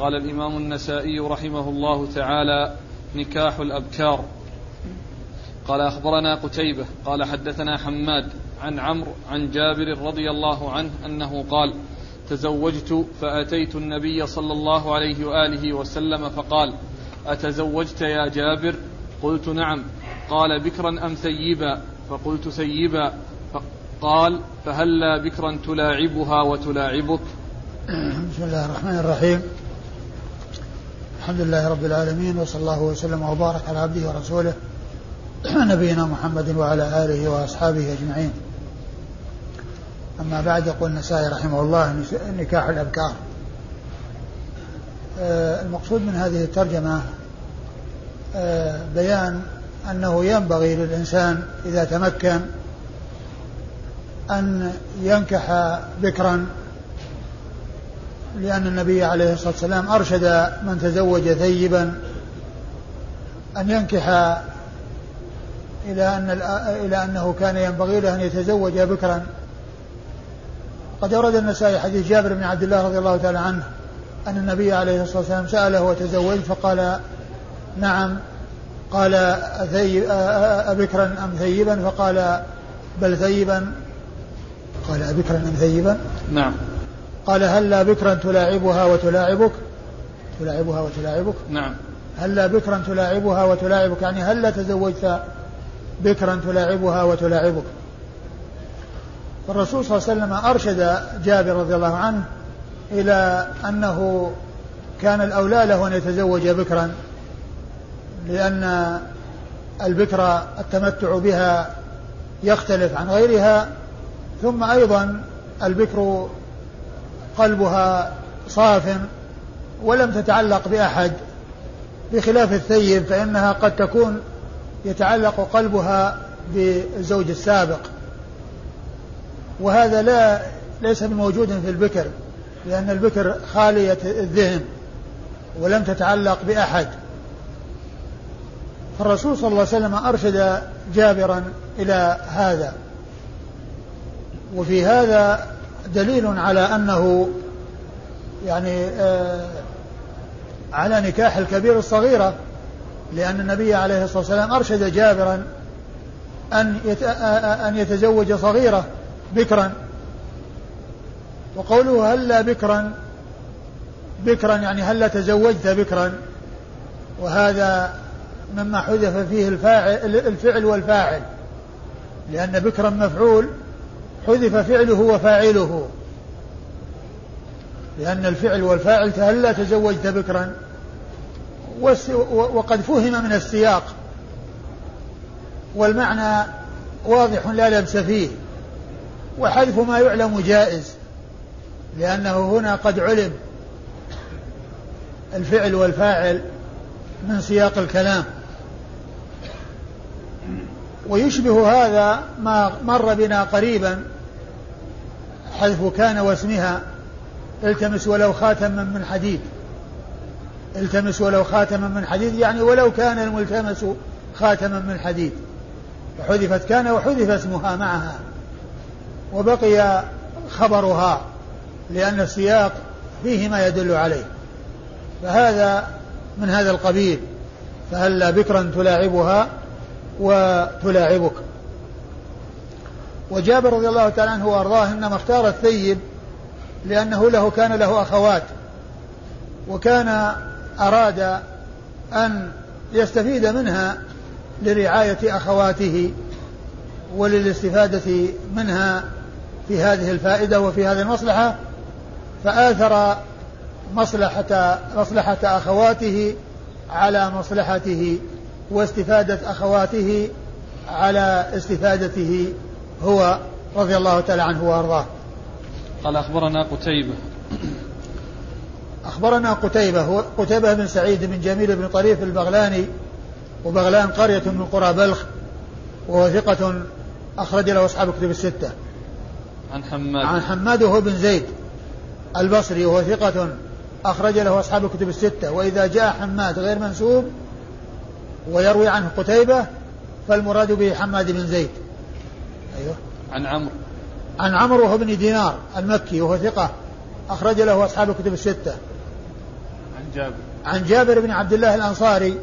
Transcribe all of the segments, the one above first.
قال الإمام النسائي رحمه الله تعالى نكاح الأبكار. قال أخبرنا قتيبة قال حدثنا حماد عن عمرو عن جابر رضي الله عنه أنه قال تزوجت فأتيت النبي صلى الله عليه وآله وسلم فقال أتزوجت يا جابر؟ قلت نعم. قال بكرا أم ثيبا؟ فقلت ثيبا. قال فهلا بكرا تلاعبها وتلاعبك. بسم الله الرحمن الرحيم. الحمد لله رب العالمين وصلى الله وسلم وبارك على عبده ورسوله نبينا محمد وعلى آله وأصحابه أجمعين. أما بعد يقول النسائي رحمه الله نكاح الأبكار. آه، المقصود من هذه الترجمة آه، بيان أنه ينبغي للإنسان إذا تمكن أن ينكح بكرا لأن النبي عليه الصلاة والسلام أرشد من تزوج ثيبا أن ينكح إلى أن إلى أنه كان ينبغي له أن يتزوج بكرا. قد أورد النسائي حديث جابر بن عبد الله رضي الله تعالى عنه أن النبي عليه الصلاة والسلام سأله وتزوج فقال نعم. قال أبكرا أم ثيبا؟ فقال بل ثيبا. قال أبكرا أم ثيبا؟ نعم. قال هلا بكرا تلاعبها وتلاعبك. تلاعبها وتلاعبك؟ نعم. هلا بكرا تلاعبها وتلاعبك. يعني هلا تزوجت بكرا تلاعبها وتلاعبك. فالرسول صلى الله عليه وسلم أرشد جابر رضي الله عنه إلى أنه كان الأولى له أن يتزوج بكرا لأن البكرة التمتع بها يختلف عن غيرها ثم أيضا البكر قلبها صاف ولم تتعلق بأحد بخلاف الثيب فإنها قد تكون يتعلق قلبها بالزوج السابق. وهذا لا ليس بموجود في البكر لأن البكر خالية الذهن ولم تتعلق بأحد. فالرسول صلى الله عليه وسلم أرشد جابرا إلى هذا. وفي هذا دليل على أنه يعني آه على نكاح الكبير الصغيرة لأن النبي عليه الصلاة والسلام أرشد جابرا أن أن يتزوج صغيرة بكرا. وقوله هلا بكرا؟ بكرا يعني هلا تزوجت بكرا؟ وهذا مما حذف فيه الفاعل الفعل والفاعل لأن بكرا مفعول حذف فعله وفاعله. لأن الفعل والفاعل هلا تزوجت بكرا. وقد فهم من السياق. والمعنى واضح لا لبس فيه. وحذف ما يعلم جائز. لأنه هنا قد علم الفعل والفاعل من سياق الكلام. ويشبه هذا ما مر بنا قريبا حذف كان واسمها التمس ولو خاتما من حديد. التمس ولو خاتما من حديد يعني ولو كان الملتمس خاتما من حديد. فحذفت كان وحذف اسمها معها. وبقي خبرها لأن السياق فيه ما يدل عليه. فهذا من هذا القبيل. فهلا بكرا تلاعبها؟ وتلاعبك. وجابر رضي الله تعالى عنه وأرضاه إنما اختار الثيب لأنه له كان له أخوات وكان أراد أن يستفيد منها لرعاية أخواته وللاستفادة منها في هذه الفائدة وفي هذه المصلحة فآثر مصلحة مصلحة أخواته على مصلحته. واستفادة أخواته على استفادته هو رضي الله تعالى عنه وأرضاه. قال أخبرنا قتيبة. أخبرنا قتيبة هو قتيبة بن سعيد بن جميل بن طريف البغلاني وبغلان قرية من قرى بلخ وهو ثقة أخرج له أصحاب كتب الستة. عن حماد. عن حماد وهو بن زيد البصري وهو ثقة أخرج له أصحاب الكتب الستة. وإذا جاء حماد غير منسوب ويروي عنه قتيبة فالمراد به حماد بن زيد. أيوه. عن عمرو. عن عمرو وهو بن دينار المكي وهو ثقة. أخرج له أصحاب الكتب الستة. جابر. عن جابر بن عبد الله الأنصاري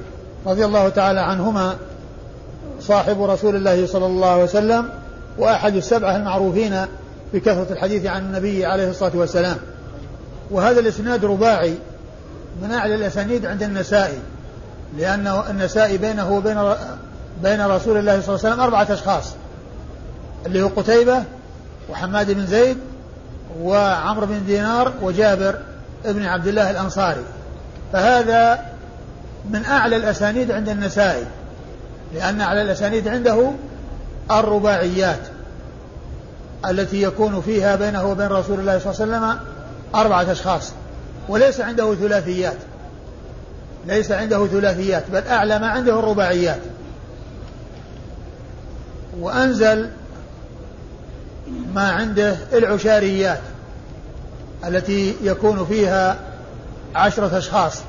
رضي الله تعالى عنهما صاحب رسول الله صلى الله عليه وسلم وأحد السبعة المعروفين بكثرة الحديث عن النبي عليه الصلاة والسلام. وهذا الإسناد رباعي من أعلى الأسانيد عند النسائي. لأن النسائي بينه وبين بين رسول الله صلى الله عليه وسلم أربعة أشخاص اللي هو قتيبة وحماد بن زيد وعمرو بن دينار وجابر بن عبد الله الأنصاري. فهذا من أعلى الأسانيد عند النسائي لأن أعلى الأسانيد عنده الرباعيات التي يكون فيها بينه وبين رسول الله صلى الله عليه وسلم أربعة أشخاص وليس عنده ثلاثيات. ليس عنده ثلاثيات بل أعلى ما عنده الرباعيات. وأنزل ما عنده العشاريات التي يكون فيها عشرة أشخاص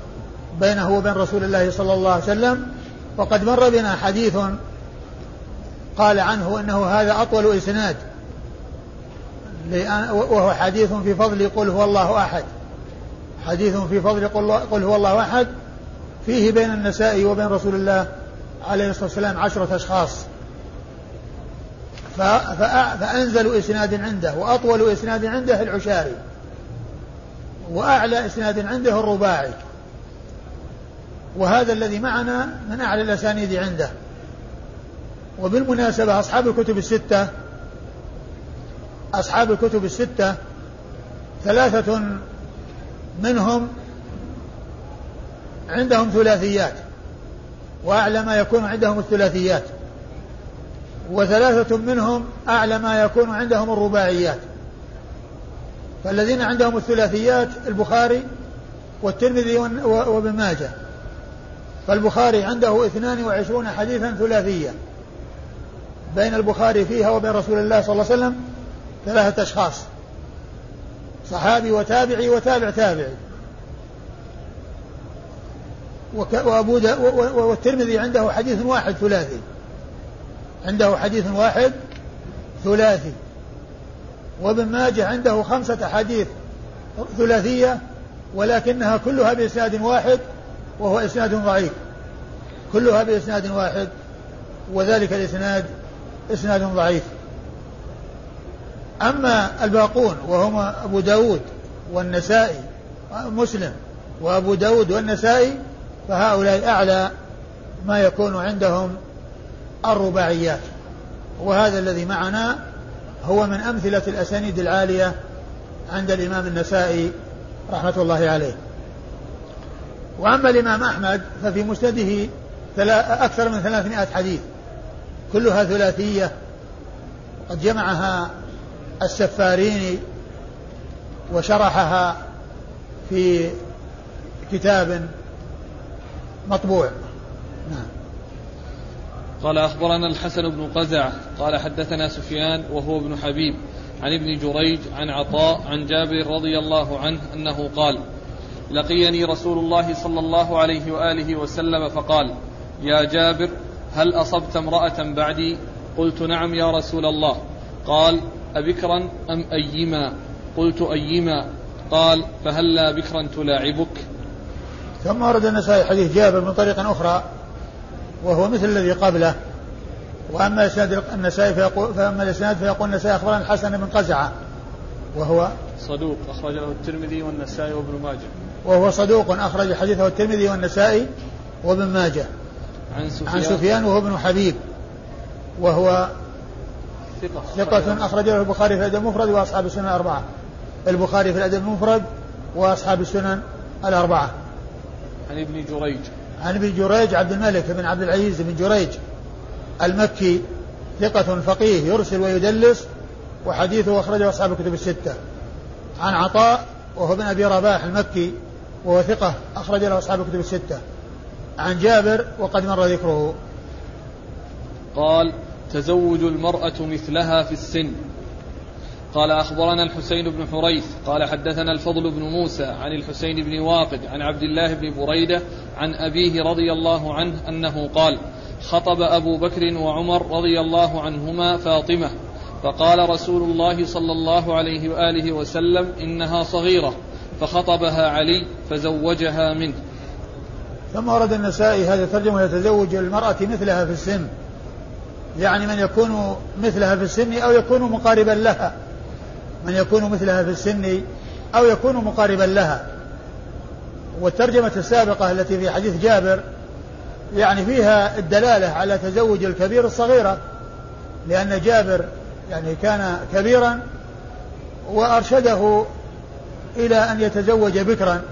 بينه وبين رسول الله صلى الله عليه وسلم. وقد مر بنا حديث قال عنه إنه هذا أطول إسناد وهو حديث في فضل قل هو الله أحد. حديث في فضل قل هو الله أحد. فيه بين النساء وبين رسول الله عليه الصلاة والسلام عشرة أشخاص. فأنزل إسناد عنده وأطول إسناد عنده العشاري وأعلى إسناد عنده الرباعي. وهذا الذي معنا من أعلى الأسانيد عنده. وبالمناسبة أصحاب الكتب الستة أصحاب الكتب الستة ثلاثة منهم عندهم ثلاثيات. وأعلى ما يكون عندهم الثلاثيات. وثلاثة منهم أعلى ما يكون عندهم الرباعيات. فالذين عندهم الثلاثيات البخاري والترمذي وابن ماجه. فالبخاري عنده 22 حديثا ثلاثية. بين البخاري فيها وبين رسول الله صلى الله عليه وسلم ثلاثة أشخاص. صحابي وتابعي وتابع تابعي. وأبو والترمذي عنده حديث واحد ثلاثي. عنده حديث واحد ثلاثي. وابن ماجه عنده خمسة أحاديث ثلاثية ولكنها كلها بإسناد واحد وهو إسناد ضعيف. كلها بإسناد واحد وذلك الإسناد إسناد ضعيف. أما الباقون وهم أبو داود والنسائي مسلم وأبو داود والنسائي فهؤلاء أعلى ما يكون عندهم الرباعيات. وهذا الذي معنا هو من أمثلة الأسانيد العالية عند الإمام النسائي رحمة الله عليه. وأما الإمام أحمد ففي مسنده أكثر من ثلاثمائة حديث. كلها ثلاثية. قد جمعها السفاريني وشرحها في كتاب مطبوع. نعم. قال أخبرنا الحسن بن قزع قال حدثنا سفيان وهو ابن حبيب عن ابن جريج عن عطاء عن جابر رضي الله عنه أنه قال لقيني رسول الله صلى الله عليه وآله وسلم فقال يا جابر هل أصبت امرأة بعدي؟ قلت نعم يا رسول الله. قال أبكرا أم أيما؟ قلت أيما. قال فهلا بكرا تلاعبك؟ ثم ورد النسائي حديث جابر من طريق أخرى وهو مثل الذي قبله. وأما إسناد النسائي فيقول فأما الإسناد فيقول النسائي أخبرنا الحسن بن قزعة وهو صدوق أخرج له الترمذي والنسائي وابن ماجه. وهو صدوق أخرج حديثه الترمذي والنسائي وابن ماجه. عن سفيان, عن سفيان وهو ابن حبيب وهو ثقة. ثقة أخرج له البخاري في الأدب المفرد وأصحاب السنن الأربعة. البخاري في الأدب المفرد وأصحاب السنن الأربعة. عن ابن جريج. عن ابن جريج عبد الملك بن عبد العزيز بن جريج المكي ثقة فقيه يرسل ويدلس وحديثه أخرجه أصحاب الكتب الستة. عن عطاء وهو ابن أبي رباح المكي وهو ثقة أخرج له أصحاب الكتب الستة. عن جابر وقد مر ذكره. قال تزوج المرأة مثلها في السن. قال أخبرنا الحسين بن حريث قال حدثنا الفضل بن موسى عن الحسين بن واقد عن عبد الله بن بريدة عن أبيه رضي الله عنه أنه قال خطب أبو بكر وعمر رضي الله عنهما فاطمة فقال رسول الله صلى الله عليه وآله وسلم إنها صغيرة فخطبها علي فزوجها منه. ثم ورد النسائي هذه الترجمة يتزوج المرأة مثلها في السن يعني من يكون مثلها في السن أو يكون مقاربا لها. من يكون مثلها في السن أو يكون مقاربا لها. والترجمة السابقة التي في حديث جابر يعني فيها الدلالة على تزوج الكبير الصغيرة لأن جابر يعني كان كبيرا وأرشده إلى أن يتزوج بكرا.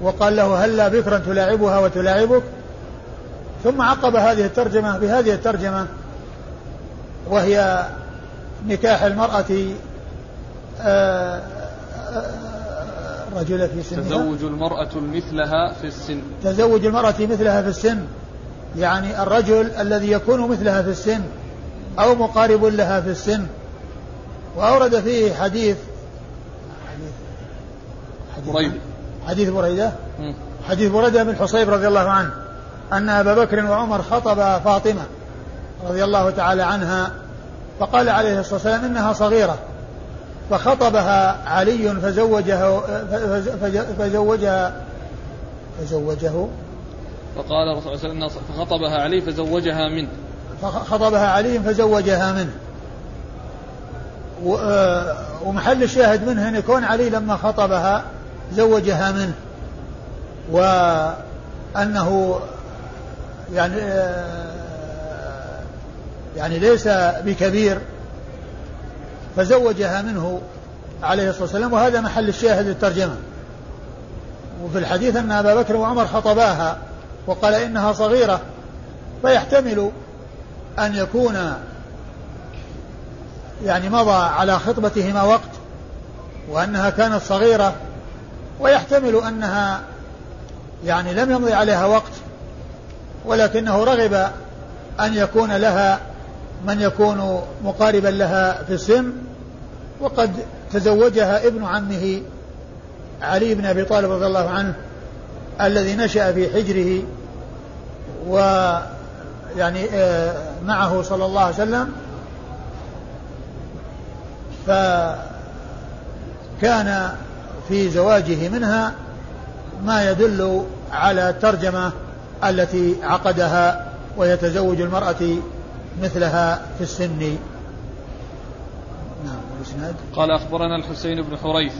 وقال له هلا بكرا تلاعبها وتلاعبك. ثم عقب هذه الترجمة بهذه الترجمة وهي نكاح المرأة آه، رجل في سنها. تزوج المرأة مثلها في السن. تزوج المرأة مثلها في السن. يعني الرجل الذي يكون مثلها في السن أو مقارب لها في السن. وأورد فيه حديث حديث بريدة حديث بريدة. حديث بريدة بن حصيب رضي الله عنه أن أبا بكر وعمر خطب فاطمة رضي الله تعالى عنها فقال عليه الصلاة والسلام إنها صغيرة. فخطبها علي فزوجه فزوجها فزوجه. فقال الرسول صلى الله عليه وسلم فخطبها علي فزوجها منه. فخطبها علي فزوجها منه. آه، ومحل الشاهد منه أن يكون علي لما خطبها زوجها منه. وأنه يعني آه، يعني ليس بكبير فزوجها منه عليه الصلاة والسلام وهذا محل الشاهد للترجمة. وفي الحديث أن أبا بكر وعمر خطباها وقال إنها صغيرة فيحتمل أن يكون يعني مضى على خطبتهما وقت وأنها كانت صغيرة ويحتمل أنها يعني لم يمضي عليها وقت ولكنه رغب أن يكون لها من يكون مقاربا لها في السن وقد تزوجها ابن عمه علي بن أبي طالب رضي الله عنه الذي نشأ في حجره و يعني آه، معه صلى الله عليه وسلم. فكان في زواجه منها ما يدل على الترجمة التي عقدها ويتزوج المرأة مثلها في السن. نعم الإسناد قال أخبرنا الحسين بن حريث.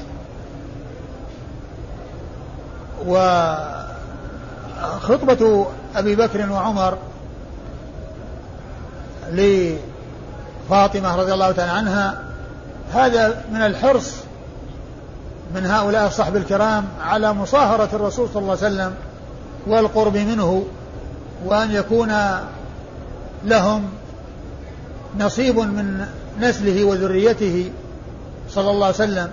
وخطبة أبي بكر وعمر لفاطمة رضي الله تعالى عنها. هذا من الحرص من هؤلاء الصحب الكرام على مصاهرة الرسول صلى الله عليه وسلم والقرب منه وأن يكون لهم نصيب من نسله وذريته صلى الله عليه وسلم.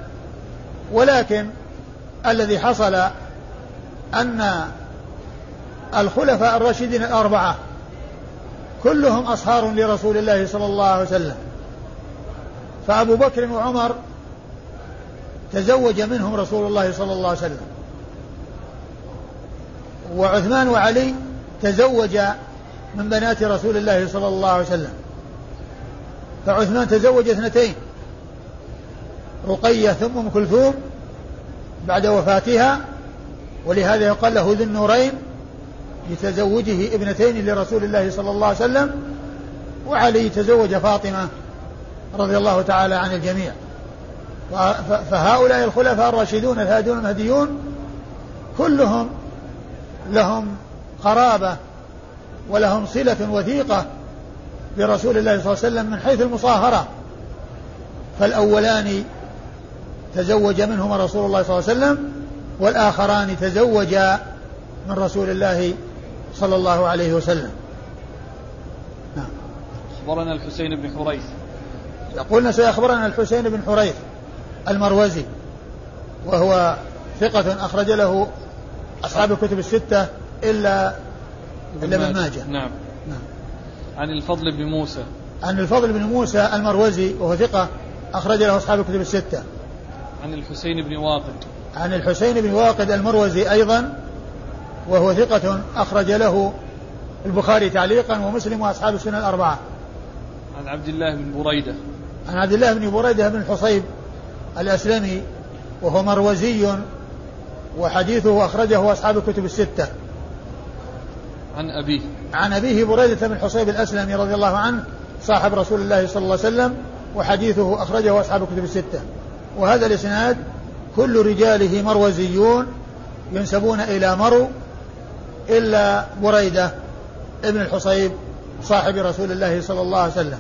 ولكن الذي حصل أن الخلفاء الراشدين الأربعة كلهم أصهار لرسول الله صلى الله عليه وسلم. فأبو بكر وعمر تزوج منهم رسول الله صلى الله عليه وسلم. وعثمان وعلي تزوج من بنات رسول الله صلى الله عليه وسلم. فعثمان تزوج اثنتين. رقية ثم أم كلثوم بعد وفاتها ولهذا يقال له ذي النورين لتزوجه ابنتين لرسول الله صلى الله عليه وسلم وعلي تزوج فاطمة رضي الله تعالى عن الجميع. فهؤلاء الخلفاء الراشدون الهادون المهديون كلهم لهم قرابة ولهم صلة وثيقة برسول الله صلى الله عليه وسلم من حيث المصاهرة. فالأولان تزوج منهما رسول الله صلى الله عليه وسلم والآخران تزوجا من رسول الله صلى الله عليه وسلم. نعم. أخبرنا الحسين بن حريث. يقولنا سيخبرنا الحسين بن حريث المروزي وهو ثقة أخرج له أصحاب الكتب الستة إلا إلا ابن ماجه. نعم. عن الفضل بن موسى. عن الفضل بن موسى المروزي وهو ثقة أخرج له أصحاب الكتب الستة. عن الحسين بن واقد. عن الحسين بن واقد المروزي أيضا وهو ثقة أخرج له البخاري تعليقا ومسلم وأصحاب السنة الأربعة. عن عبد الله بن بريدة. عن عبد الله بن بريدة بن الحصيب الأسلمي وهو مروزي وحديثه أخرجه أصحاب الكتب الستة. عن أبيه. عن أبيه بريدة بن حصيب الأسلمي رضي الله عنه صاحب رسول الله صلى الله عليه وسلم وحديثه أخرجه أصحاب الكتب الستة. وهذا الإسناد كل رجاله مروزيون ينسبون إلى مرو إلا بريدة ابن الحصيب صاحب رسول الله صلى الله عليه وسلم.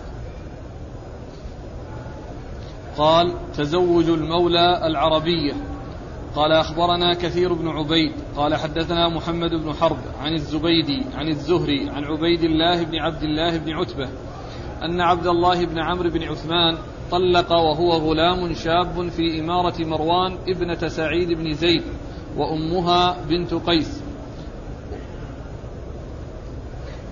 قال تزوج المولى العربية. قال أخبرنا كثير بن عبيد قال حدثنا محمد بن حرب عن الزبيدي عن الزهري عن عبيد الله بن عبد الله بن عتبة أن عبد الله بن عمرو بن عثمان طلق وهو غلام شاب في إمارة مروان ابنة سعيد بن زيد وأمها بنت قيس.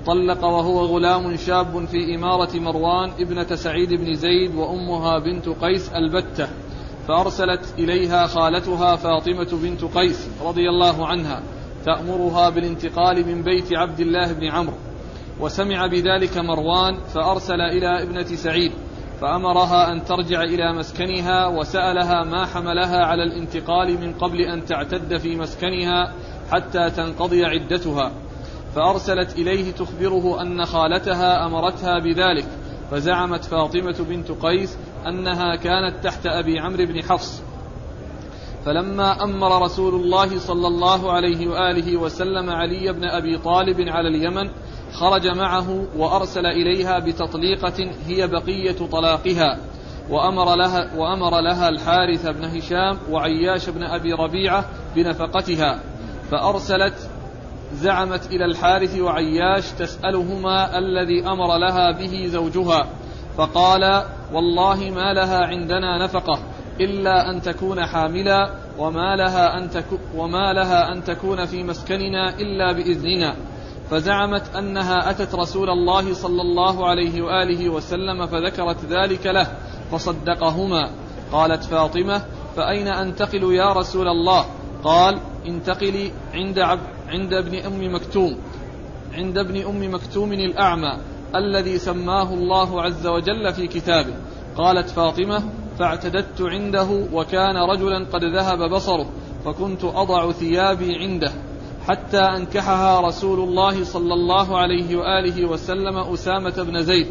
طلق وهو غلام شاب في إمارة مروان ابنة سعيد بن زيد وأمها بنت قيس البتة. فأرسلت إليها خالتها فاطمة بنت قيس رضي الله عنها تأمرها بالانتقال من بيت عبد الله بن عمرو. وسمع بذلك مروان فأرسل إلى ابنة سعيد فأمرها أن ترجع إلى مسكنها وسألها ما حملها على الانتقال من قبل أن تعتد في مسكنها حتى تنقضي عدتها. فأرسلت إليه تخبره أن خالتها أمرتها بذلك فزعمت فاطمة بنت قيس أنها كانت تحت أبي عمرو بن حفص. فلما أمر رسول الله صلى الله عليه وآله وسلم علي بن أبي طالب على اليمن خرج معه وأرسل إليها بتطليقة هي بقية طلاقها وأمر لها, وأمر لها الحارث بن هشام وعياش بن أبي ربيعة بنفقتها فأرسلت زعمت إلى الحارث وعياش تسألهما الذي أمر لها به زوجها فقال والله ما لها عندنا نفقة إلا أن تكون حاملا وما لها أن, تكو وما لها أن تكون في مسكننا إلا بإذننا. فزعمت أنها أتت رسول الله صلى الله عليه وآله وسلم فذكرت ذلك له فصدقهما. قالت فاطمة فأين أنتقل يا رسول الله؟ قال انتقلي عند عبد عند ابن أم مكتوم عند ابن أم مكتوم الأعمى الذي سماه الله عز وجل في كتابه. قالت فاطمة فاعتددت عنده وكان رجلا قد ذهب بصره فكنت أضع ثيابي عنده حتى أنكحها رسول الله صلى الله عليه وآله وسلم أسامة بن زيد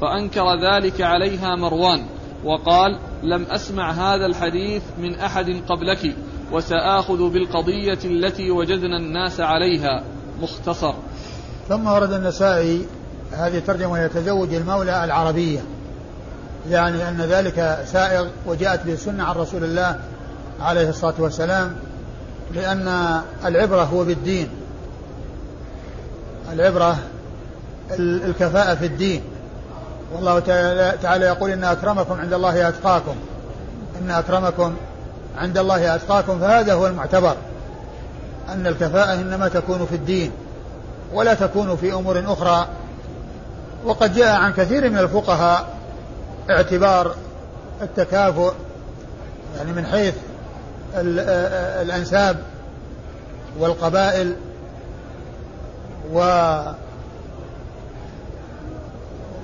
فأنكر ذلك عليها مروان وقال لم أسمع هذا الحديث من أحد قبلك. وسآخذ بالقضية التي وجدنا الناس عليها. مختصر. ثم ورد النسائي هذه ترجمة يتزوج المولى العربية. يعني أن ذلك سائغ وجاءت به السنة عن رسول الله عليه الصلاة والسلام لأن العبرة هو بالدين. العبرة الكفاءة في الدين. والله تعالى يقول إن أكرمكم عند الله أتقاكم. إن أكرمكم عند الله أتقاكم فهذا هو المعتبر. أن الكفاءة إنما تكون في الدين ولا تكون في أمور أخرى. وقد جاء عن كثير من الفقهاء اعتبار التكافؤ يعني من حيث الأنساب والقبائل و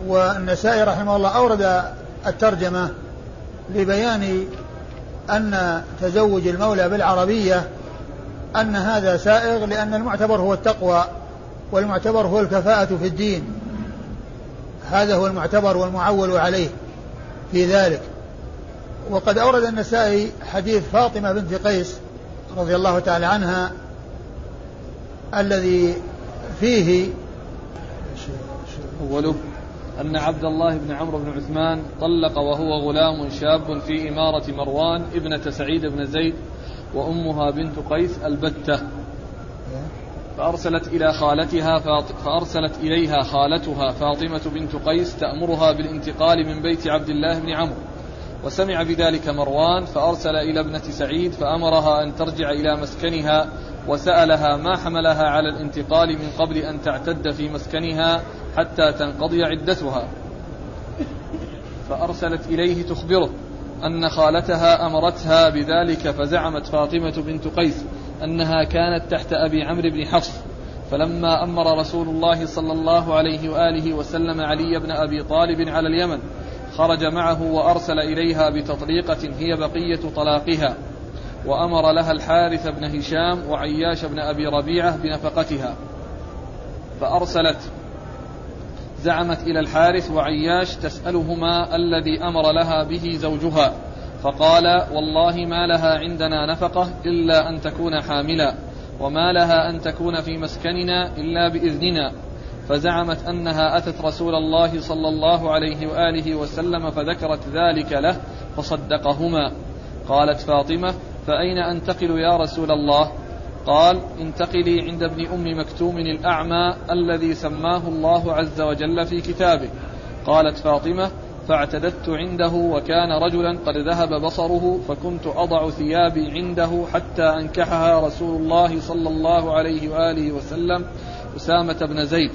والنسائي رحمه الله أورد الترجمة لبيان أن تزوج المولى بالعربية أن هذا سائغ لأن المعتبر هو التقوى والمعتبر هو الكفاءة في الدين. هذا هو المعتبر والمعول عليه في ذلك. وقد أورد النسائي حديث فاطمة بنت قيس رضي الله تعالى عنها الذي فيه أوله أن عبد الله بن عمرو بن عثمان طلق وهو غلام شاب في إمارة مروان ابنة سعيد بن زيد وأمها بنت قيس البتة. فأرسلت إلى خالتها فأرسلت إليها خالتها فاطمة بنت قيس تأمرها بالانتقال من بيت عبد الله بن عمرو. وسمع بذلك مروان فأرسل إلى ابنة سعيد فأمرها أن ترجع إلى مسكنها وسألها ما حملها على الانتقال من قبل أن تعتد في مسكنها حتى تنقضي عدتها. فأرسلت إليه تخبره أن خالتها أمرتها بذلك فزعمت فاطمة بنت قيس أنها كانت تحت أبي عمرو بن حفص. فلما أمر رسول الله صلى الله عليه وآله وسلم علي بن أبي طالب على اليمن خرج معه وأرسل إليها بتطليقة هي بقية طلاقها. وأمر لها الحارث بن هشام وعياش بن أبي ربيعة بنفقتها. فأرسلت زعمت إلى الحارث وعياش تسألهما الذي أمر لها به زوجها. فقال والله ما لها عندنا نفقة إلا أن تكون حاملا وما لها أن تكون في مسكننا إلا بإذننا. فزعمت أنها أتت رسول الله صلى الله عليه وآله وسلم فذكرت ذلك له فصدقهما. قالت فاطمة فأين أنتقل يا رسول الله؟ قال انتقلي عند ابن أم مكتوم الأعمى الذي سماه الله عز وجل في كتابه. قالت فاطمة فاعتددت عنده وكان رجلا قد ذهب بصره فكنت أضع ثيابي عنده حتى أنكحها رسول الله صلى الله عليه وآله وسلم أسامة بن زيد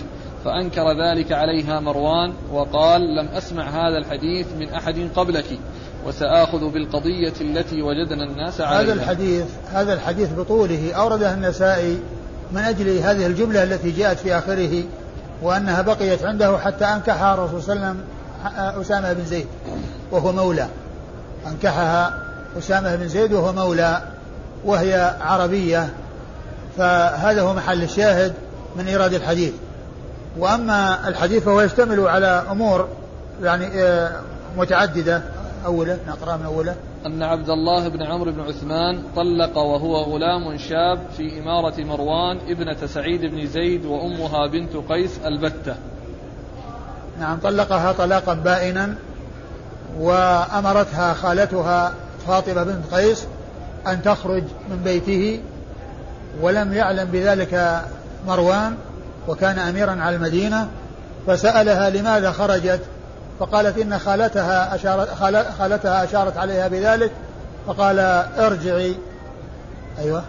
فأنكر ذلك عليها مروان وقال لم أسمع هذا الحديث من أحد قبلك. وسآخذ بالقضية التي وجدنا الناس عليها. هذا الحديث هذا الحديث بطوله أورده النسائي من أجل هذه الجملة التي جاءت في آخره وأنها بقيت عنده حتى أنكحها الرسول صلى الله عليه وسلم أسامة بن زيد وهو مولى. أنكحها أسامة بن زيد وهو مولى وهي عربية. فهذا هو محل الشاهد من إيراد الحديث. وأما الحديث فهو يشتمل على أمور يعني آه، متعددة. أوله نقرأ من أوله؟ أن عبد الله بن عمرو بن عثمان طلق وهو غلام شاب في إمارة مروان ابنة سعيد بن زيد وأمها بنت قيس البتة. نعم طلقها طلاقا بائنا وأمرتها خالتها فاطمة بنت قيس أن تخرج من بيته ولم يعلم بذلك مروان وكان أميرا على المدينة فسألها لماذا خرجت فقالت إن خالتها أشارت خالتها أشارت عليها بذلك فقال ارجعي. أيوه.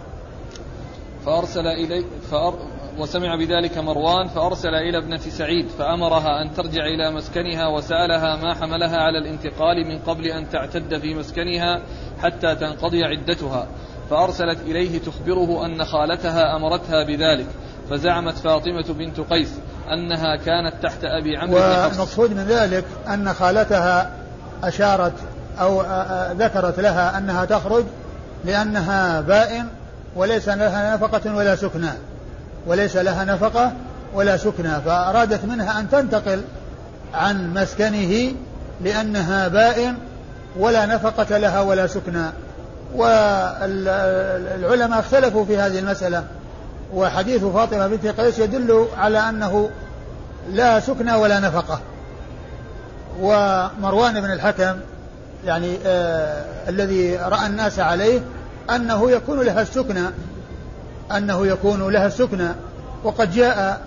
فأرسل إلي فأر وسمع بذلك مروان فأرسل إلى ابنة سعيد فأمرها أن ترجع إلى مسكنها وسألها ما حملها على الانتقال من قبل أن تعتد في مسكنها حتى تنقضي عدتها. فأرسلت إليه تخبره أن خالتها أمرتها بذلك. فزعمت فاطمة بنت قيس أنها كانت تحت أبي عمرو والمقصود من ذلك أن خالتها أشارت أو ذكرت لها أنها تخرج لأنها بائن وليس لها نفقة ولا سكنى. وليس لها نفقة ولا سكنى. فأرادت منها أن تنتقل عن مسكنه لأنها بائن ولا نفقة لها ولا سكنى. والعلماء اختلفوا في هذه المسألة. وحديث فاطمة بنت قيس يدل على أنه لا سكنى ولا نفقة. ومروان بن الحكم يعني آه الذي رأى الناس عليه أنه يكون لها السكنى أنه يكون لها السكنى وقد جاء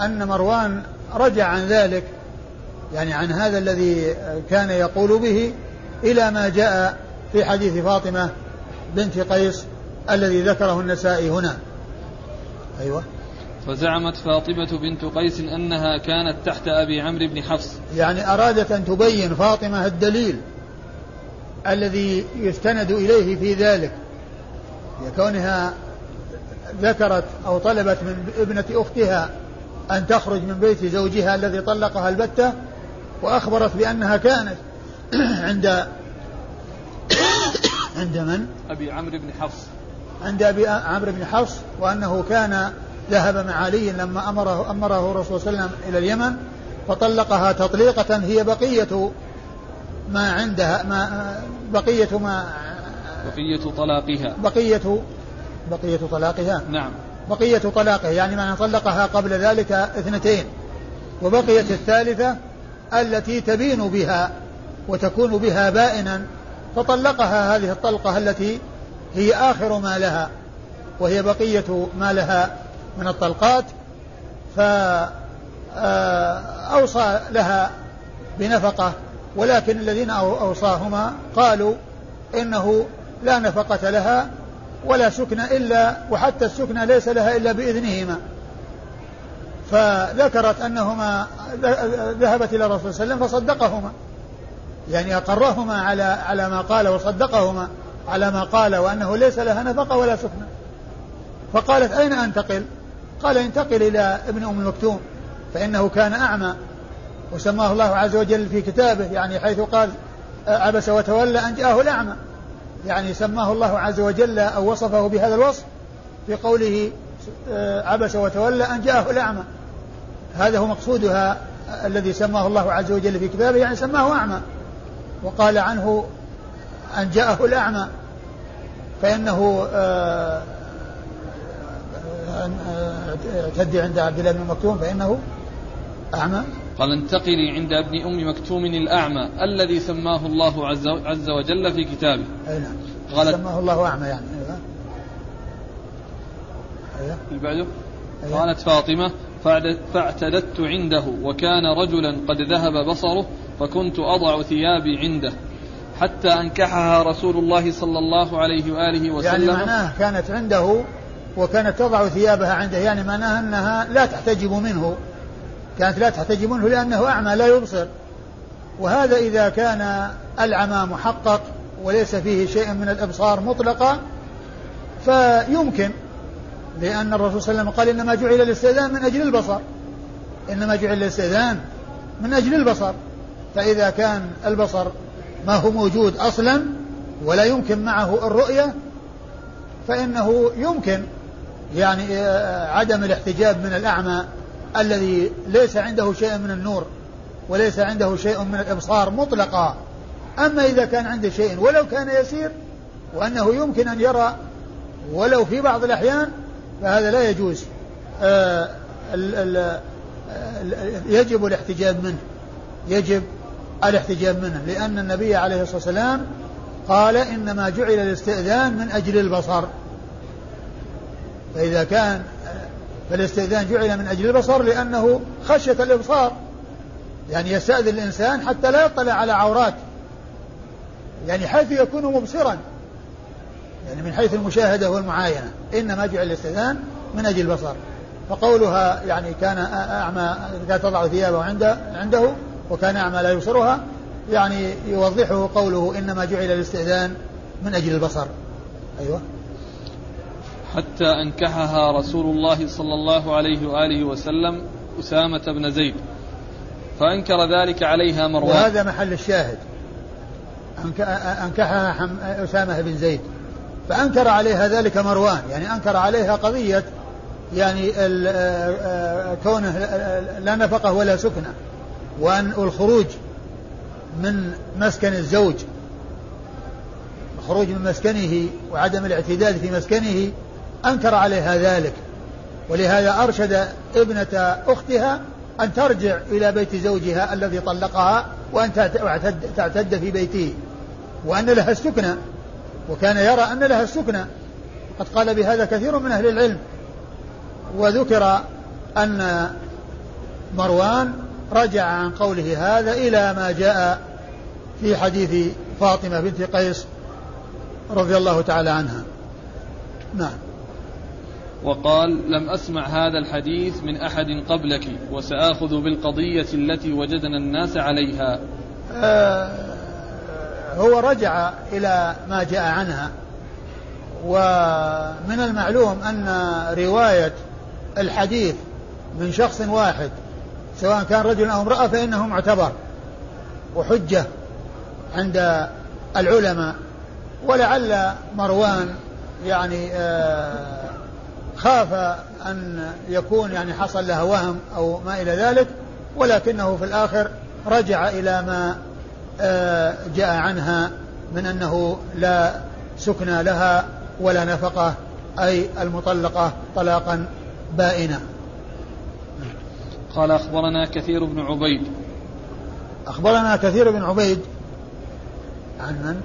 أن مروان رجع عن ذلك يعني عن هذا الذي كان يقول به إلى ما جاء في حديث فاطمة بنت قيس الذي ذكره النسائي هنا. أيوة. فزعمت فاطمة بنت قيس أنها كانت تحت أبي عمرو بن حفص. يعني أرادت أن تبين فاطمة الدليل الذي يستند إليه في ذلك. لكونها ذكرت أو طلبت من ابنة أختها أن تخرج من بيت زوجها الذي طلقها البتة وأخبرت بأنها كانت عند عند من؟ أبي عمرو بن حفص. عند أبي عمرو بن حفص وأنه كان ذهب مع علي لما أمره أمره الرسول صلى الله عليه وسلم إلى اليمن فطلقها تطليقة هي بقية ما عندها ما بقية ما بقية طلاقها. بقية بقية طلاقها. نعم. بقية طلاقه يعني من طلقها قبل ذلك اثنتين. وبقيت الثالثة التي تبين بها وتكون بها بائنا فطلقها هذه الطلقة التي هي آخر ما لها وهي بقية ما لها من الطلقات فأوصى لها بنفقة ولكن الذين أوصاهما قالوا إنه لا نفقة لها ولا سكن إلا وحتى السكن ليس لها إلا بإذنهما. فذكرت أنهما ذهبت إلى الرسول صلى الله عليه وسلم فصدقهما يعني أقرهما على على ما قال وصدقهما. على ما قال وأنه ليس لها نفقة ولا سكن فقالت أين أنتقل؟ قال انتقل إلى ابن أم المكتوم فإنه كان أعمى. وسماه الله عز وجل في كتابه يعني حيث قال عبس وتولى أن جاءه الأعمى. يعني سماه الله عز وجل أو وصفه بهذا الوصف في قوله آه، عبس وتولى أن جاءه الأعمى. هذا هو مقصودها الذي سماه الله عز وجل في كتابه يعني سماه أعمى. وقال عنه أن جاءه الأعمى. فإنه آه، اعتدي عند عبد الله بن مكتوم فإنه أعمى. قال انتقلي عند ابن أم مكتوم الأعمى الذي سماه الله عز وجل في كتابه. أي نعم. قالت سماه الله أعمى يعني أيوة. أيوة. اللي بعده؟ أيوة. قالت فاطمة فاعتددت عنده وكان رجلا قد ذهب بصره فكنت أضع ثيابي عنده. حتى أنكحها رسول الله صلى الله عليه وآله وسلم. يعني معناه كانت عنده وكانت تضع ثيابها عنده يعني معناها أنها لا تحتجب منه. كانت لا تحتجب منه لأنه أعمى لا يبصر. وهذا إذا كان العمى محقق وليس فيه شيء من الإبصار مطلقا فيمكن لأن الرسول صلى الله عليه وسلم قال إنما جعل الاستئذان من أجل البصر. إنما جعل الاستئذان من أجل البصر. فإذا كان البصر ما هو موجود أصلا ولا يمكن معه الرؤية فإنه يمكن يعني آه، عدم الاحتجاب من الأعمى الذي ليس عنده شيء من النور وليس عنده شيء من الإبصار مطلقا. أما إذا كان عنده شيء ولو كان يسير وأنه يمكن أن يرى ولو في بعض الأحيان فهذا لا يجوز آه يجب الاحتجاب منه يجب الاحتجاب منه لأن النبي عليه الصلاة والسلام قال إنما جعل الاستئذان من أجل البصر. فإذا كان فالاستئذان جعل من أجل البصر لأنه خشية الإبصار يعني يستأذن الإنسان حتى لا يطلع على عورات يعني حيث يكون مبصرا يعني من حيث المشاهدة والمعاينة. إنما جعل الاستئذان من أجل البصر. فقولها يعني كان أعمى كانت تضع ثيابه عنده عنده وكان أعمى لا يبصرها يعني يوضحه قوله إنما جعل الاستئذان من أجل البصر. أيوه. حتى أنكحها رسول الله صلى الله عليه وآله وسلم أسامة بن زيد فأنكر ذلك عليها مروان. وهذا محل الشاهد. أنكحها أسامة بن زيد. فأنكر عليها ذلك مروان يعني أنكر عليها قضية يعني كونه لا نفقة ولا سكنة. وأن الخروج من مسكن الزوج الخروج من مسكنه وعدم الاعتداد في مسكنه أنكر عليها ذلك. ولهذا أرشد ابنة أختها أن ترجع إلى بيت زوجها الذي طلقها وأن تعتد في بيته وأن لها السكنى وكان يرى أن لها السكنى قد قال بهذا كثير من أهل العلم. وذكر أن مروان رجع عن قوله هذا إلى ما جاء في حديث فاطمة بنت قيس رضي الله تعالى عنها. نعم. وقال لم أسمع هذا الحديث من أحد قبلك وسآخذ بالقضية التي وجدنا الناس عليها. آه هو رجع إلى ما جاء عنها ومن المعلوم أن رواية الحديث من شخص واحد سواء كان رجل أو امرأة فإنه معتبر وحجة عند العلماء. ولعل مروان يعني آه خاف أن يكون يعني حصل له وهم أو ما إلى ذلك ولكنه في الآخر رجع إلى ما آه، جاء عنها من أنه لا سكن لها ولا نفقة أي المطلقة طلاقا بائنا. قال أخبرنا كثير بن عبيد. أخبرنا كثير بن عبيد. عن من؟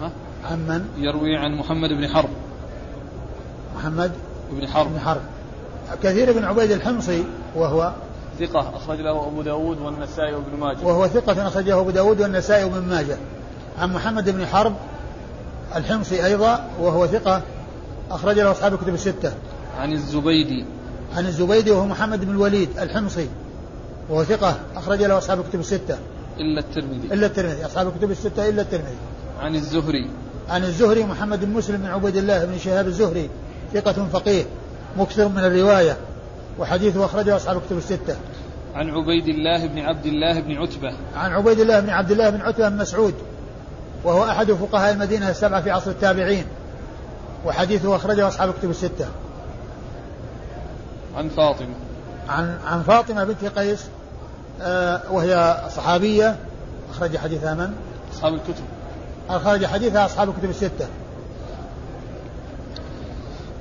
ها؟ عن من؟ يروي عن محمد بن حرب. محمد بن حرب. بن حرب. كثير بن عبيد الحمصي وهو ثقة أخرج له أبو داود والنسائي وابن ماجه. وهو ثقة أخرجه أبو داود والنسائي وابن ماجه. عن محمد بن حرب الحمصي أيضا وهو ثقة أخرج له أصحاب الكتب الستة. عن الزبيدي. عن الزبيدي وهو محمد بن الوليد الحمصي وهو ثقة أخرج له أصحاب الكتب الستة. إلا الترمذي. إلا الترمذي. أصحاب الكتب الستة إلا الترمذي. عن الزهري. عن الزهري محمد بن مسلم بن عبيد الله بن شهاب الزهري ثقة فقيه مكثر من الرواية وحديثه أخرجه أصحاب الكتب الستة. عن عبيد الله بن عبد الله بن عتبة. عن عبيد الله بن عبد الله بن عتبة بن مسعود وهو أحد فقهاء المدينة السبعة في عصر التابعين وحديثه أخرجه أصحاب الكتب الستة. عن فاطمة. عن عن فاطمة بنت قيس آه وهي صحابية. أخرج حديثها من؟ أصحاب الكتب. أخرج حديثها أصحاب الكتب الستة.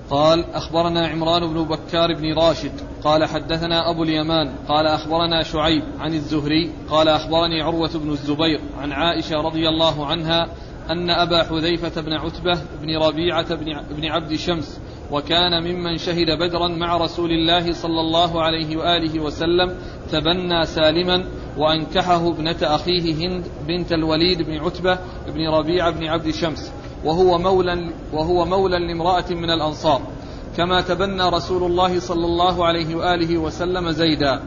قال أخبرنا عمران بن بكار بن راشد. قال حدثنا أبو اليمان. قال أخبرنا شعيب عن الزهري. قال أخبرني عروة بن الزبير عن عائشة رضي الله عنها أن أبا حذيفة بن عتبة بن ربيعة بن عبد شمس وكان ممن شهد بدرا مع رسول الله صلى الله عليه وآله وسلم تبنى سالما وأنكحه ابنة أخيه هند بنت الوليد بن عتبة بن ربيعة بن عبد شمس وهو مولى وهو مولى لامرأة من الأنصار. كما تبنى رسول الله صلى الله عليه وآله وسلم زيدا.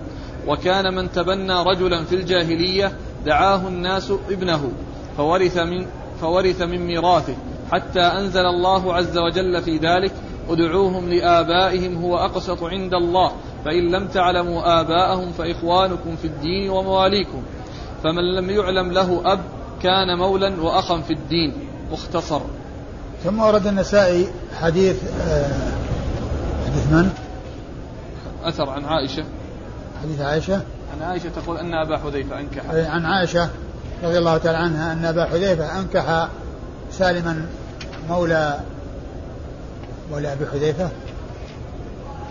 وكان من تبنى رجلا في الجاهلية دعاه الناس ابنه فورث من فورث من ميراثه حتى أنزل الله عز وجل في ذلك ادعوهم لآبائهم هو أقسط عند الله. فإن لم تعلموا آباءهم فإخوانكم في الدين ومواليكم. فمن لم يعلم له أب كان مولى وأخا في الدين. مختصر. ثم ورد النسائي حديث آه حديث من؟ أثر عن عائشة. حديث عائشة؟ عن عائشة تقول أن أبا حذيفة أنكح. عن عائشة رضي الله تعالى عنها أن أبا حذيفة أنكح سالما مولى مولى أبي حذيفة؟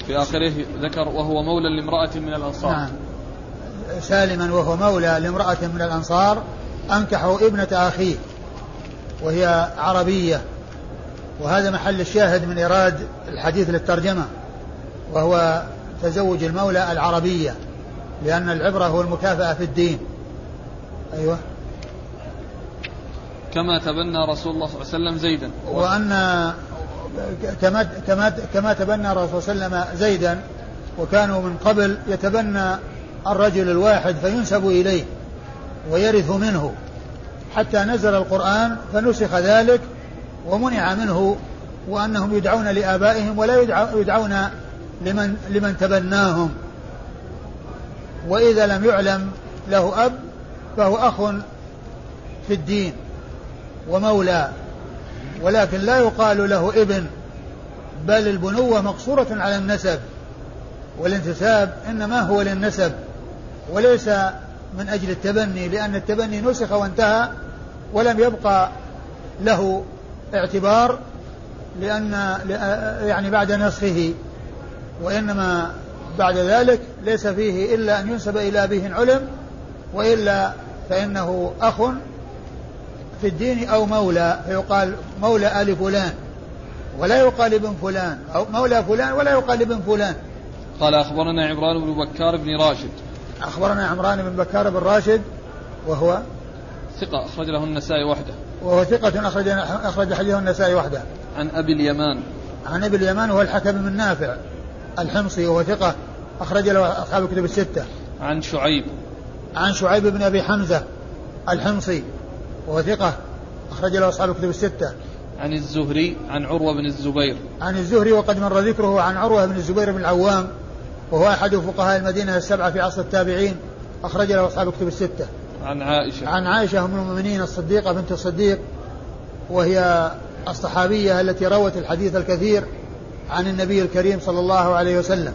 في آخره ذكر وهو مولى لامرأة من الأنصار. نعم. سالما وهو مولى لامرأة من الأنصار أنكحوا ابنة أخيه وهي عربية وهذا محل الشاهد من إيراد الحديث للترجمة وهو تزوج المولى العربية لأن العبرة هو المكافأة في الدين. أيوه. كما تبنى رسول الله صلى الله عليه وسلم زيدا. وأن كما كما كما تبنى الرسول صلى الله عليه وسلم زيدا وكانوا من قبل يتبنى الرجل الواحد فينسب إليه ويرث منه. حتى نزل القرآن فنسخ ذلك ومنع منه وأنهم يدعون لآبائهم ولا يدعون لمن لمن تبناهم. وإذا لم يعلم له أب فهو أخ في الدين ومولى. ولكن لا يقال له ابن بل البنوة مقصورة على النسب والانتساب إنما هو للنسب وليس من أجل التبني لأن التبني نسخ وانتهى ولم يبقى له اعتبار لأن يعني بعد نسخه وإنما بعد ذلك ليس فيه إلا أن ينسب إلى أبيه علم وإلا فإنه أخ في الدين أو مولى فيقال مولى آل فلان ولا يقال ابن فلان أو مولى فلان ولا يقال ابن فلان. قال أخبرنا عمران بن بكار بن راشد. أخبرنا عمران بن بكار بن راشد وهو ثقة أخرج له النسائي وحده. وهو ثقة أخرج أخرج حديثه النسائي وحده. عن أبي اليمان. عن أبي اليمان وهو الحكم بن نافع الحمصي وهو ثقة أخرج له أصحاب الكتب الستة. عن شعيب. عن شعيب بن أبي حمزة الحمصي وهو ثقة. أخرج له أصحاب الكتب الستة. عن الزهري عن عروة بن الزبير. عن الزهري وقد مر ذكره عن عروة بن الزبير بن العوام وهو أحد فقهاء المدينة السبعة في عصر التابعين. أخرج له أصحاب الكتب الستة. عن عائشة. عن عائشة أم المؤمنين الصديقة بنت الصديق وهي الصحابية التي روت الحديث الكثير عن النبي الكريم صلى الله عليه وسلم.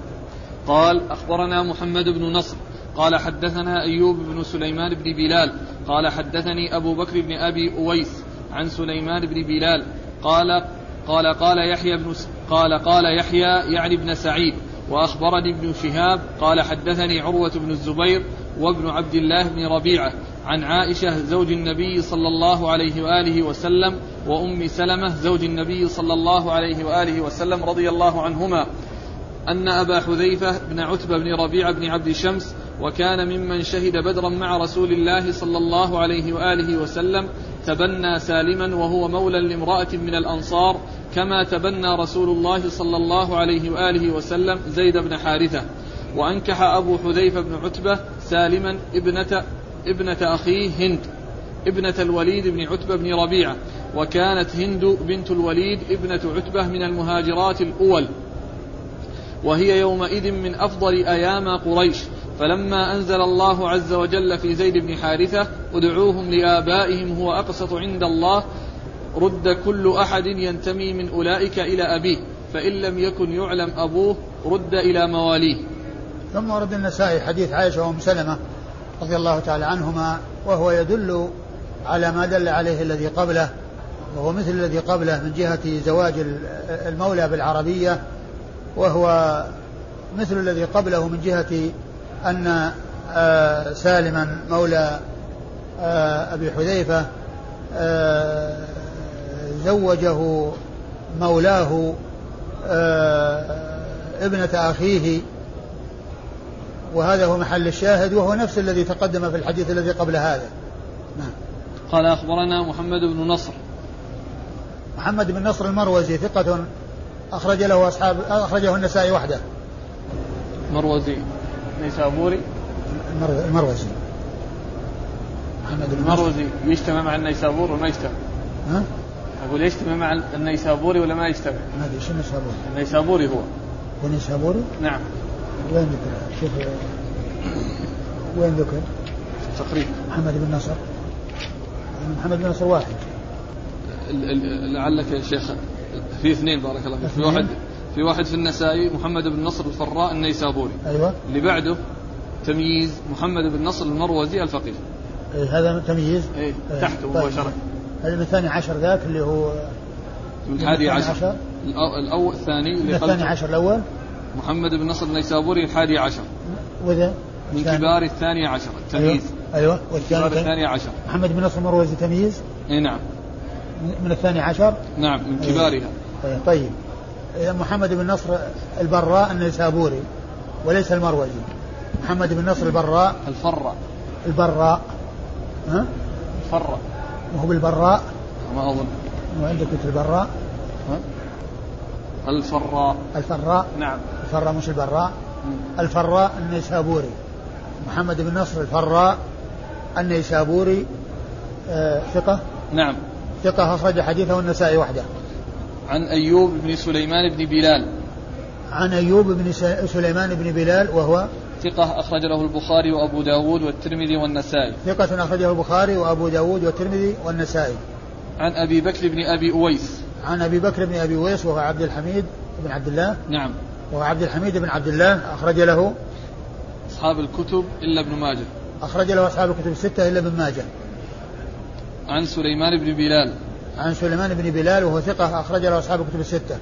قال أخبرنا محمد بن نصر. قال حدثنا أيوب بن سليمان بن بلال قال حدثني أبو بكر بن أبي أويس عن سليمان بن بلال قال قال قال يحيى بن قال قال يحيى يعني ابن سعيد وأخبرني ابن شهاب قال حدثني عروة بن الزبير وابن عبد الله بن ربيعة عن عائشة زوج النبي صلى الله عليه وآله وسلم وأم سلمة زوج النبي صلى الله عليه وآله وسلم رضي الله عنهما أن أبا حذيفة بن عتبة بن ربيعة بن عبد شمس وكان ممن شهد بدرا مع رسول الله صلى الله عليه وآله وسلم تبنى سالما وهو مولى لامرأة من الأنصار كما تبنى رسول الله صلى الله عليه وآله وسلم زيد بن حارثة. وأنكح أبو حذيفة بن عتبة سالما ابنة ابنة أخيه هند ابنة الوليد بن عتبة بن ربيعة. وكانت هند بنت الوليد ابنة عتبة من المهاجرات الأول. وهي يومئذ من أفضل أيام قريش. فلما أنزل الله عز وجل في زيد بن حارثة ادعوهم لآبائهم هو أقسط عند الله رد كل أحد ينتمي من أولئك إلى أبيه فإن لم يكن يعلم أبوه رد إلى مواليه. ثم ورد النسائي حديث عائشة وأم سلمة رضي الله تعالى عنهما وهو يدل على ما دل عليه الذي قبله وهو مثل الذي قبله من جهة زواج المولى بالعربية وهو مثل الذي قبله من جهة أن آه، سالما مولى آه، أبي حذيفة آه، زوجه مولاه ابنة أخيه وهذا هو محل الشاهد وهو نفس الذي تقدم في الحديث الذي قبل هذا. نعم. قال أخبرنا محمد بن نصر. محمد بن نصر المروزي ثقة أخرج له أصحاب أخرجه النسائي وحده. مروزي. نيسابوري المروزي محمد المروزي يجتمع مع النيسابور ولا ما يجتمع؟ ها؟ أقول يجتمع مع النيسابوري ولا ما يجتمع؟ ما أدري إيش النيسابوري؟ النيسابوري هو النيسابوري؟ نعم وين ذكر؟ شوف وين ذكر؟ تقريبا محمد بن نصر محمد بن نصر واحد لعلك يا شيخ في اثنين بارك الله فيك في واحد في واحد في النسائي محمد بن نصر الفراء النيسابوري. أيوه. اللي بعده تمييز محمد بن نصر المروزي الفقيه. إيه هذا تمييز؟ إيه تحته طيب. مباشره هذا من الثاني عشر ذاك اللي هو من الحادي عشر, عشر. الأول الثاني اللي الثاني عشر الأول؟ محمد بن نصر النيسابوري الحادي عشر. وذا؟ من كبار الثاني عشر التمييز أيوه, أيوة. والثاني الثاني عشر. محمد بن نصر المروزي تمييز؟ اي نعم. من الثاني عشر؟ نعم من كبارها. طيب, طيب. محمد بن نصر البراء النيسابوري وليس المروزي. محمد بن نصر البراء. الفراء. البراء. ها؟ الفراء. وهو بالبراء؟ ما أظن. وعندك البراء؟ ها؟ الفراء. الفراء. نعم. الفراء مش البراء. الفراء النيسابوري. محمد بن نصر الفراء النيسابوري. آه ثقة؟ نعم. ثقة أخرج حديثه النسائي وحده. عن أيوب بن سليمان بن بلال. عن أيوب بن سليمان بن بلال وهو ثقة أخرج له البخاري وأبو داود والترمذي والنسائي. ثقة أخرجه البخاري وأبو داود والترمذي والنسائي. عن أبي بكر بن أبي أويس. عن أبي بكر بن أبي أويس وهو عبد الحميد بن عبد الله. نعم. وهو عبد الحميد بن عبد الله. أخرج له أصحاب الكتب إلا ابن ماجه. أخرج له أصحاب الكتب الستة إلا ابن ماجه. عن سليمان بن بلال. عن سليمان بن بلال وهو ثقة أخرج له أصحاب الكتب الستة.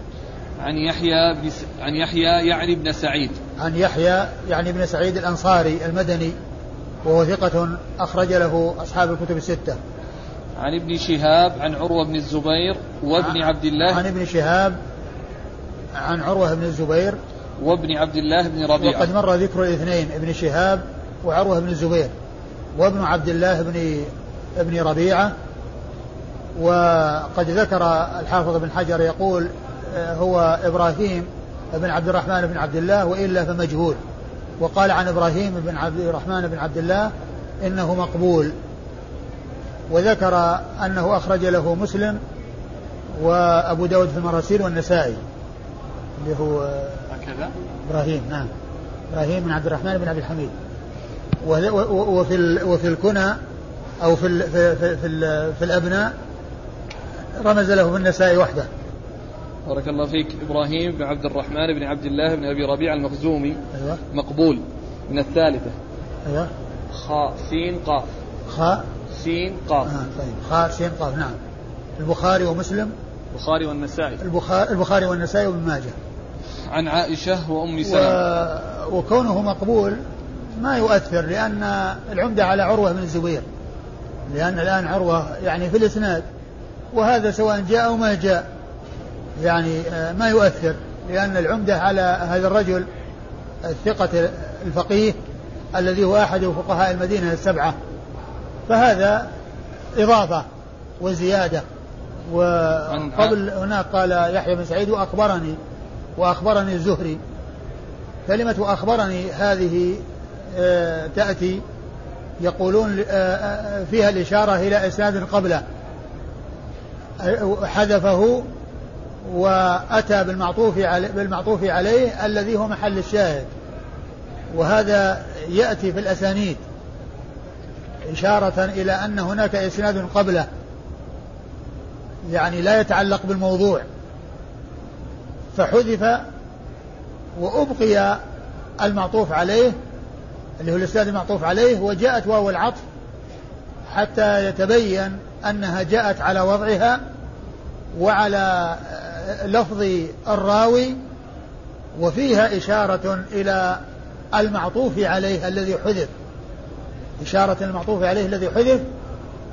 عن يحيى بن س... عن يحيى يعني بن سعيد. عن يحيى يعني بن سعيد الأنصاري المدني وهو ثقة أخرج له أصحاب الكتب الستة. عن ابن شهاب عن عروة بن الزبير وابن عبد الله. عن ابن شهاب عن عروة بن الزبير. وابن عبد الله بن ربيعة. وقد مر ذكر الاثنين ابن شهاب وعروة بن الزبير. وابن عبد الله بن ابن ربيعة. وقد ذكر الحافظ بن حجر يقول آه، هو إبراهيم بن عبد الرحمن بن عبد الله وإلا فمجهول. وقال عن إبراهيم بن عبد الرحمن بن عبد الله إنه مقبول. وذكر أنه أخرج له مسلم وأبو داود في المراسيل والنسائي اللي هو هكذا؟ إبراهيم نعم. إبراهيم بن عبد الرحمن بن عبد الحميد. وفي وفي الكنى أو في في في, في, في الأبناء رمز له في النسائي وحده. بارك الله فيك إبراهيم بن عبد الرحمن بن عبد الله بن أبي ربيع المخزومي. أيوة. مقبول. من الثالثة. أيوة. خاء سين قاف. خاء سين قاف. آه طيب. خاء سين قاف. نعم. البخاري ومسلم. البخاري والنسائي. البخاري, البخاري والنسائي وابن ماجه. عن عائشة وأم سلمة. و... وكونه مقبول ما يؤثر لأن العمدة على عروة بن الزبير. لأن الآن عروة يعني في الإسناد وهذا سواء جاء أو ما جاء. يعني آه، ما يؤثر لأن العمدة على هذا الرجل الثقة الفقيه الذي هو أحد فقهاء المدينة السبعة. فهذا إضافة وزيادة. وقبل هناك قال يحيى بن سعيد وأخبرني وأخبرني الزهري. كلمة أخبرني هذه آه، تأتي يقولون آه، فيها الإشارة إلى إسناد قبله. حذفه وأتى بالمعطوف عليه, بالمعطوف عليه الذي هو محل الشاهد. وهذا يأتي في الأسانيد إشارة إلى أن هناك إسناد قبله يعني لا يتعلق بالموضوع. فحذف وأبقي المعطوف عليه اللي هو الإسناد المعطوف عليه وجاءت واو العطف حتى يتبين أنها جاءت على وضعها وعلى لفظ الراوي وفيها إشارة إلى المعطوف عليه الذي حذف. إشارة المعطوف عليه الذي حذف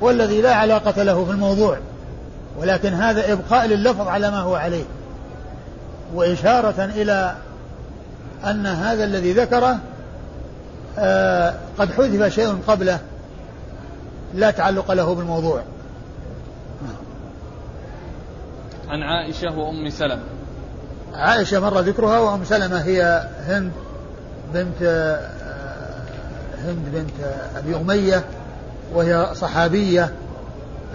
والذي لا علاقة له في الموضوع ولكن هذا إبقاء لللفظ على ما هو عليه. وإشارة إلى أن هذا الذي ذكره آه قد حذف شيء قبله. لا تعلق له بالموضوع. عن عائشة وأم سلمة. عائشة مر ذكرها وأم سلمة هي هند بنت آه، هند بنت أبي أمية وهي صحابية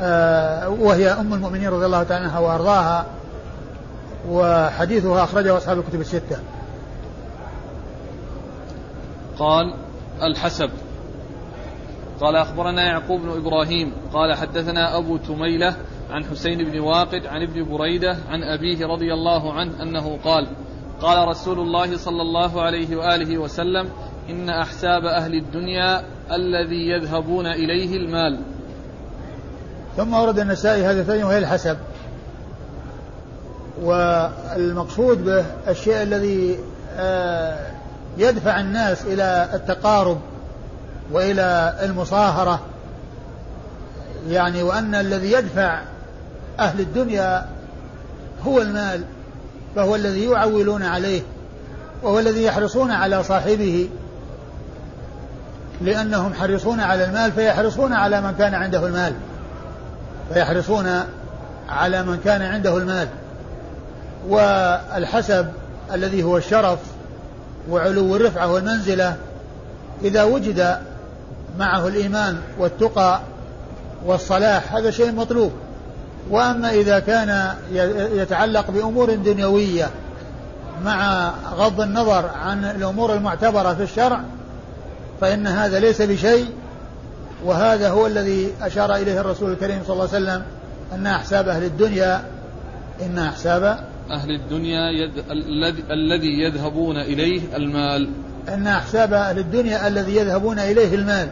آه، وهي أم المؤمنين رضي الله تعالى عنها وأرضاها وحديثها أخرجه أصحاب الكتب الستة. قال الحسب. قال أخبرنا يعقوب بن إبراهيم قال حدثنا أبو تميلة عن حسين بن واقد عن ابن بريدة عن أبيه رضي الله عنه أنه قال قال رسول الله صلى الله عليه وآله وسلم إن أحساب أهل الدنيا الذي يذهبون إليه المال. ثم ورد النسائي هذا وهي الحسب. والمقصود به الشيء الذي آه، يدفع الناس إلى التقارب. وإلى المصاهرة. يعني وأن الذي يدفع أهل الدنيا هو المال فهو الذي يعولون عليه وهو الذي يحرصون على صاحبه. لأنهم حريصون على المال فيحرصون على من كان عنده المال. فيحرصون على من كان عنده المال. والحسب الذي هو الشرف وعلو الرفعة والمنزلة إذا وجد معه الإيمان والتقى والصلاح هذا شيء مطلوب. وأما إذا كان يتعلق بأمور دنيوية مع غض النظر عن الأمور المعتبرة في الشرع فإن هذا ليس بشيء وهذا هو الذي أشار إليه الرسول الكريم صلى الله عليه وسلم أن أحساب أهل الدنيا إن أحساب أهل الدنيا يد... الذي يذهبون إليه المال. أن أحساب أهل الدنيا الذي يذهبون إليه المال.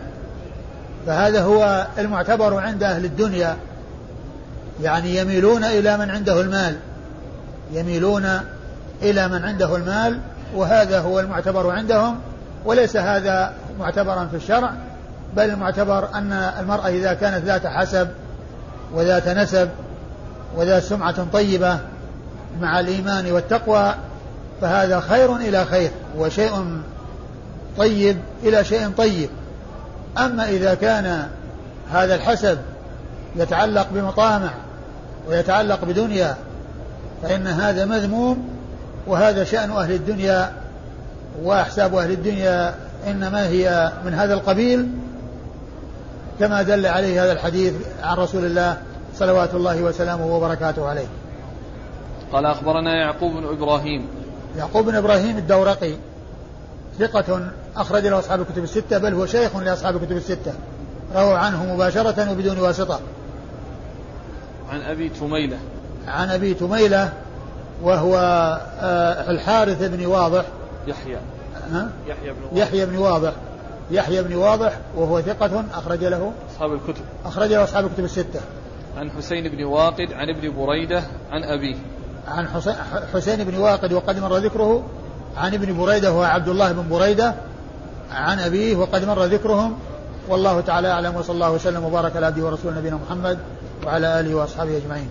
فهذا هو المعتبر عند أهل الدنيا. يعني يميلون إلى من عنده المال. يميلون إلى من عنده المال وهذا هو المعتبر عندهم. وليس هذا معتبرا في الشرع بل المعتبر أن المرأة إذا كانت ذات حسب وذات نسب وذات سمعة طيبة مع الإيمان والتقوى فهذا خير إلى خير وشيء طيب إلى شيء طيب. أما إذا كان هذا الحسب يتعلق بمطامع ويتعلق بدنيا فإن هذا مذموم وهذا شأن أهل الدنيا وأحساب أهل الدنيا إنما هي من هذا القبيل كما دل عليه هذا الحديث عن رسول الله صلوات الله وسلامه وبركاته عليه. قال أخبرنا يعقوب بن إبراهيم. يعقوب بن إبراهيم الدورقي ثقة أخرج له أصحاب الكتب الستة بل هو شيخ لأصحاب الكتب الستة. رووا عنه مباشرة وبدون واسطة. عن أبي تميلة. عن أبي تميلة وهو آه، الحارث بن واضح. يحيى. ها؟ يحيى بن واضح. يحيى بن واضح. يحيى بن واضح وهو ثقة أخرج له. أصحاب الكتب. أخرج له أصحاب الكتب الستة. عن حسين بن واقد عن ابن بريدة عن أبيه. عن حسين بن واقد وقد مر ذكره عن ابن بريدة وهو عبد الله بن بريدة. عن أبيه وقد مر ذكرهم. والله تعالى أعلم وصلى الله وسلم وبارك على عبده ورسوله نبينا محمد وعلى آله وأصحابه أجمعين.